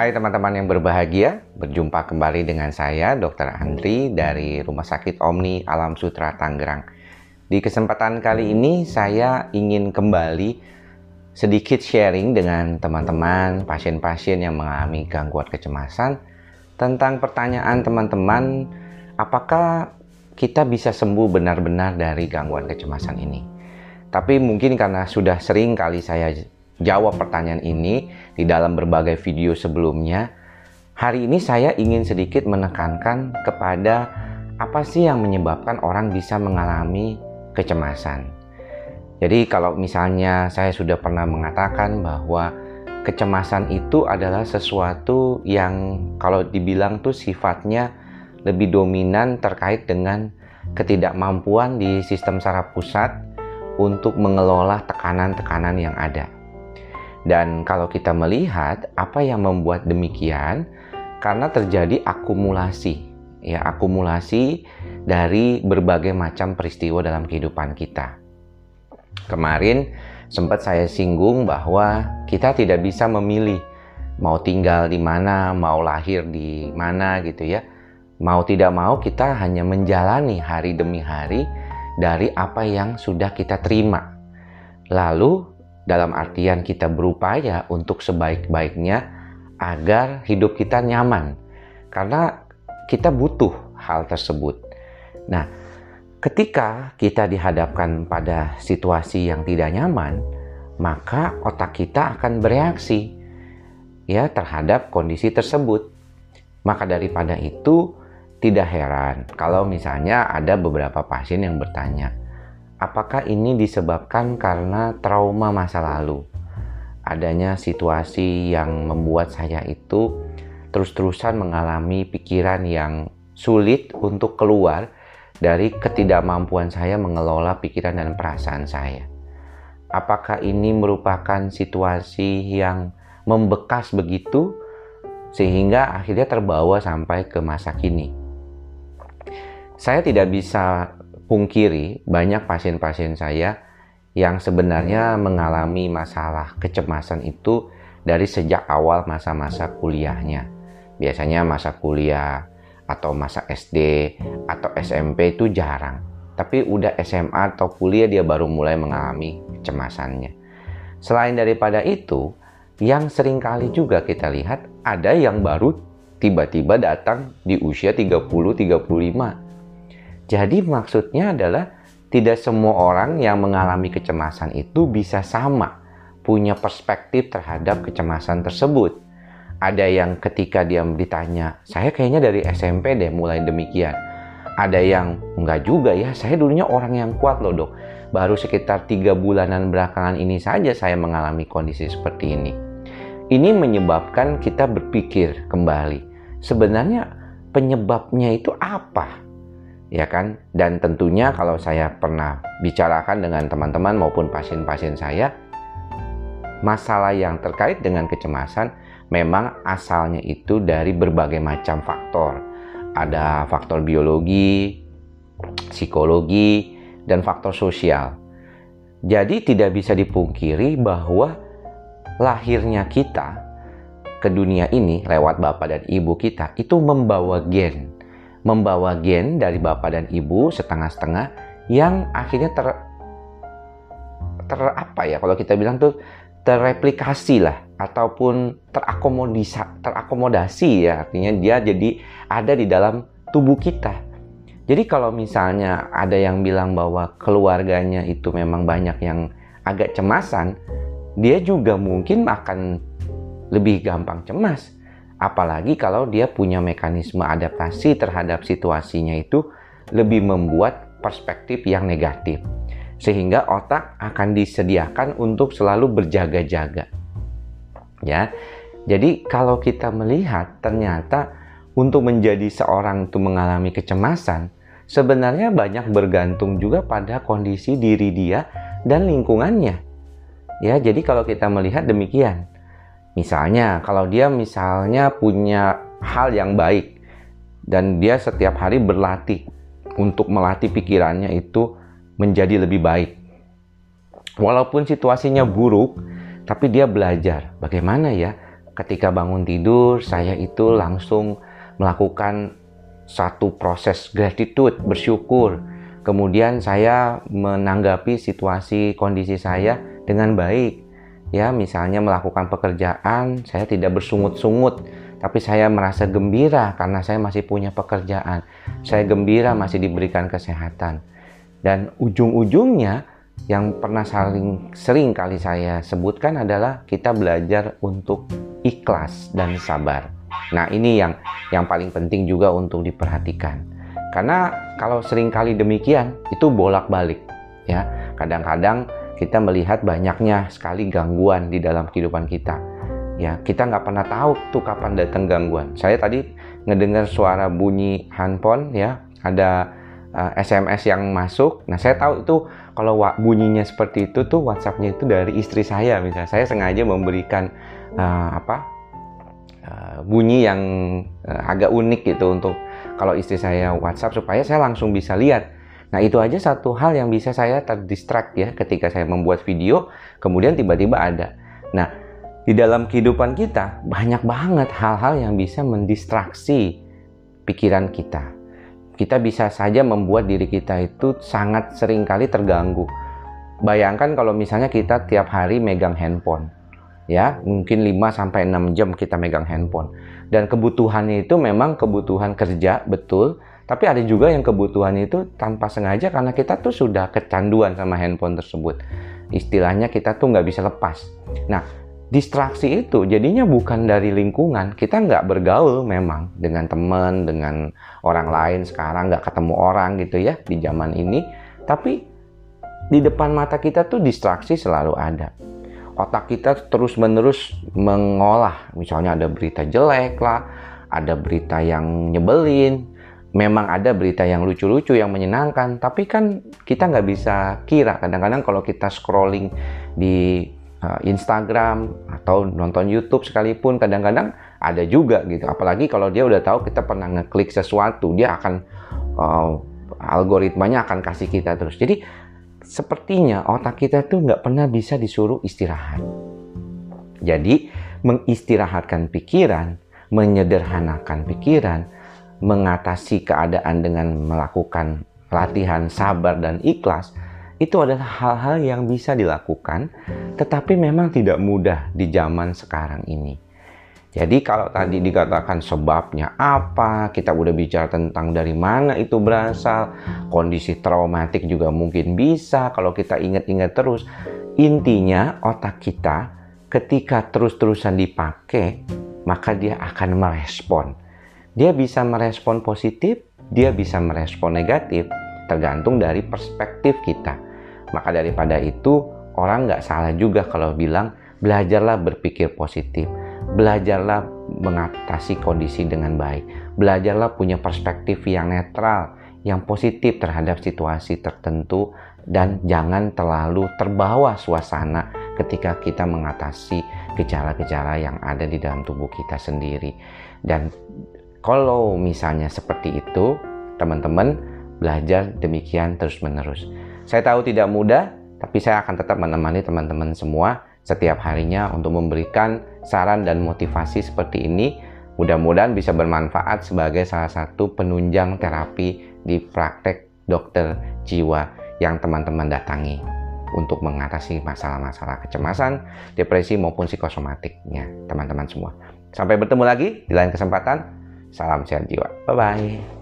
Hai teman-teman yang berbahagia, berjumpa kembali dengan saya Dr. Andri dari Rumah Sakit Omni Alam Sutra Tangerang. Di kesempatan kali ini saya ingin kembali sedikit sharing dengan teman-teman pasien-pasien yang mengalami gangguan kecemasan tentang pertanyaan teman-teman apakah kita bisa sembuh benar-benar dari gangguan kecemasan ini. Tapi mungkin karena sudah sering kali saya jawab pertanyaan ini di dalam berbagai video sebelumnya, hari ini saya ingin sedikit menekankan kepada apa sih yang menyebabkan orang bisa mengalami kecemasan. Jadi kalau misalnya saya sudah pernah mengatakan bahwa kecemasan itu adalah sesuatu yang kalau dibilang tuh sifatnya lebih dominan terkait dengan ketidakmampuan di sistem saraf pusat untuk mengelola tekanan-tekanan yang ada. Dan kalau kita melihat apa yang membuat demikian, karena terjadi akumulasi, ya akumulasi dari berbagai macam peristiwa dalam kehidupan kita. Kemarin sempat saya singgung bahwa kita tidak bisa memilih mau tinggal di mana, mau lahir di mana gitu ya. Mau tidak mau kita hanya menjalani hari demi hari dari apa yang sudah kita terima. Lalu dalam artian kita berupaya untuk sebaik-baiknya agar hidup kita nyaman karena kita butuh hal tersebut. Nah, ketika kita dihadapkan pada situasi yang tidak nyaman, maka otak kita akan bereaksi ya terhadap kondisi tersebut. Maka daripada itu tidak heran kalau misalnya ada beberapa pasien yang bertanya, apakah ini disebabkan karena trauma masa lalu? Adanya situasi yang membuat saya itu terus-terusan mengalami pikiran yang sulit untuk keluar dari ketidakmampuan saya mengelola pikiran dan perasaan saya. Apakah ini merupakan situasi yang membekas begitu sehingga akhirnya terbawa sampai ke masa kini? Saya tidak bisa pungkiri banyak pasien-pasien saya yang sebenarnya mengalami masalah kecemasan itu dari sejak awal masa-masa kuliahnya. Biasanya masa kuliah atau masa SD atau SMP itu jarang. Tapi udah SMA atau kuliah dia baru mulai mengalami kecemasannya. Selain daripada itu, yang sering kali juga kita lihat ada yang baru tiba-tiba datang di usia 30-35 jadi maksudnya adalah tidak semua orang yang mengalami kecemasan itu bisa sama punya perspektif terhadap kecemasan tersebut. Ada yang ketika dia ditanya, saya kayaknya dari SMP deh mulai demikian. Ada yang enggak juga ya, saya dulunya orang yang kuat loh dok. Baru sekitar tiga bulanan belakangan ini saja saya mengalami kondisi seperti ini. Ini menyebabkan kita berpikir kembali, sebenarnya penyebabnya itu apa? Ya kan? Dan tentunya kalau saya pernah bicarakan dengan teman-teman maupun pasien-pasien saya, masalah yang terkait dengan kecemasan memang asalnya itu dari berbagai macam faktor. Ada faktor biologi, psikologi, dan faktor sosial. Jadi tidak bisa dipungkiri bahwa lahirnya kita ke dunia ini lewat bapak dan ibu kita itu membawa gen membawa gen dari bapak dan ibu setengah-setengah yang akhirnya ter ter apa ya kalau kita bilang tuh terreplikasi lah ataupun terakomodasi terakomodasi ya artinya dia jadi ada di dalam tubuh kita. Jadi kalau misalnya ada yang bilang bahwa keluarganya itu memang banyak yang agak cemasan, dia juga mungkin akan lebih gampang cemas Apalagi kalau dia punya mekanisme adaptasi terhadap situasinya itu lebih membuat perspektif yang negatif. Sehingga otak akan disediakan untuk selalu berjaga-jaga. Ya. Jadi kalau kita melihat ternyata untuk menjadi seorang itu mengalami kecemasan, sebenarnya banyak bergantung juga pada kondisi diri dia dan lingkungannya. Ya, jadi kalau kita melihat demikian, Misalnya, kalau dia misalnya punya hal yang baik dan dia setiap hari berlatih untuk melatih pikirannya itu menjadi lebih baik. Walaupun situasinya buruk, tapi dia belajar bagaimana ya ketika bangun tidur saya itu langsung melakukan satu proses gratitude, bersyukur. Kemudian saya menanggapi situasi kondisi saya dengan baik. Ya, misalnya melakukan pekerjaan, saya tidak bersungut-sungut, tapi saya merasa gembira karena saya masih punya pekerjaan. Saya gembira masih diberikan kesehatan. Dan ujung-ujungnya yang pernah saling sering kali saya sebutkan adalah kita belajar untuk ikhlas dan sabar. Nah, ini yang yang paling penting juga untuk diperhatikan. Karena kalau sering kali demikian itu bolak-balik ya. Kadang-kadang kita melihat banyaknya sekali gangguan di dalam kehidupan kita. Ya, kita nggak pernah tahu tuh kapan datang gangguan. Saya tadi ngedengar suara bunyi handphone ya, ada uh, eh, SMS yang masuk. Nah, saya tahu itu kalau bunyinya seperti itu tuh WhatsAppnya itu dari istri saya misalnya. Saya sengaja memberikan uh, apa uh, bunyi yang uh, agak unik gitu untuk kalau istri saya WhatsApp supaya saya langsung bisa lihat. Nah itu aja satu hal yang bisa saya terdistract ya ketika saya membuat video, kemudian tiba-tiba ada. Nah di dalam kehidupan kita banyak banget hal-hal yang bisa mendistraksi pikiran kita. Kita bisa saja membuat diri kita itu sangat sering kali terganggu. Bayangkan kalau misalnya kita tiap hari megang handphone ya mungkin 5 sampai 6 jam kita megang handphone dan kebutuhannya itu memang kebutuhan kerja betul tapi ada juga yang kebutuhannya itu tanpa sengaja karena kita tuh sudah kecanduan sama handphone tersebut. Istilahnya kita tuh nggak bisa lepas. Nah distraksi itu jadinya bukan dari lingkungan. Kita nggak bergaul memang dengan teman dengan orang lain sekarang nggak ketemu orang gitu ya di zaman ini. Tapi di depan mata kita tuh distraksi selalu ada. Otak kita terus-menerus mengolah. Misalnya ada berita jelek lah, ada berita yang nyebelin, memang ada berita yang lucu-lucu, yang menyenangkan. Tapi kan kita nggak bisa kira. Kadang-kadang kalau kita scrolling di uh, Instagram atau nonton YouTube sekalipun, kadang-kadang ada juga gitu. Apalagi kalau dia udah tahu kita pernah ngeklik sesuatu, dia akan uh, algoritmanya akan kasih kita terus. Jadi sepertinya otak kita tuh nggak pernah bisa disuruh istirahat. Jadi, mengistirahatkan pikiran, menyederhanakan pikiran, mengatasi keadaan dengan melakukan latihan sabar dan ikhlas, itu adalah hal-hal yang bisa dilakukan, tetapi memang tidak mudah di zaman sekarang ini. Jadi kalau tadi dikatakan sebabnya apa, kita udah bicara tentang dari mana itu berasal, kondisi traumatik juga mungkin bisa kalau kita ingat-ingat terus. Intinya otak kita ketika terus-terusan dipakai, maka dia akan merespon. Dia bisa merespon positif, dia bisa merespon negatif, tergantung dari perspektif kita. Maka daripada itu, orang nggak salah juga kalau bilang belajarlah berpikir positif belajarlah mengatasi kondisi dengan baik. Belajarlah punya perspektif yang netral, yang positif terhadap situasi tertentu dan jangan terlalu terbawa suasana ketika kita mengatasi gejala-gejala yang ada di dalam tubuh kita sendiri. Dan kalau misalnya seperti itu, teman-teman belajar demikian terus-menerus. Saya tahu tidak mudah, tapi saya akan tetap menemani teman-teman semua setiap harinya untuk memberikan saran dan motivasi seperti ini. Mudah-mudahan bisa bermanfaat sebagai salah satu penunjang terapi di praktek dokter jiwa yang teman-teman datangi untuk mengatasi masalah-masalah kecemasan, depresi maupun psikosomatiknya teman-teman semua. Sampai bertemu lagi di lain kesempatan. Salam sehat jiwa. Bye-bye.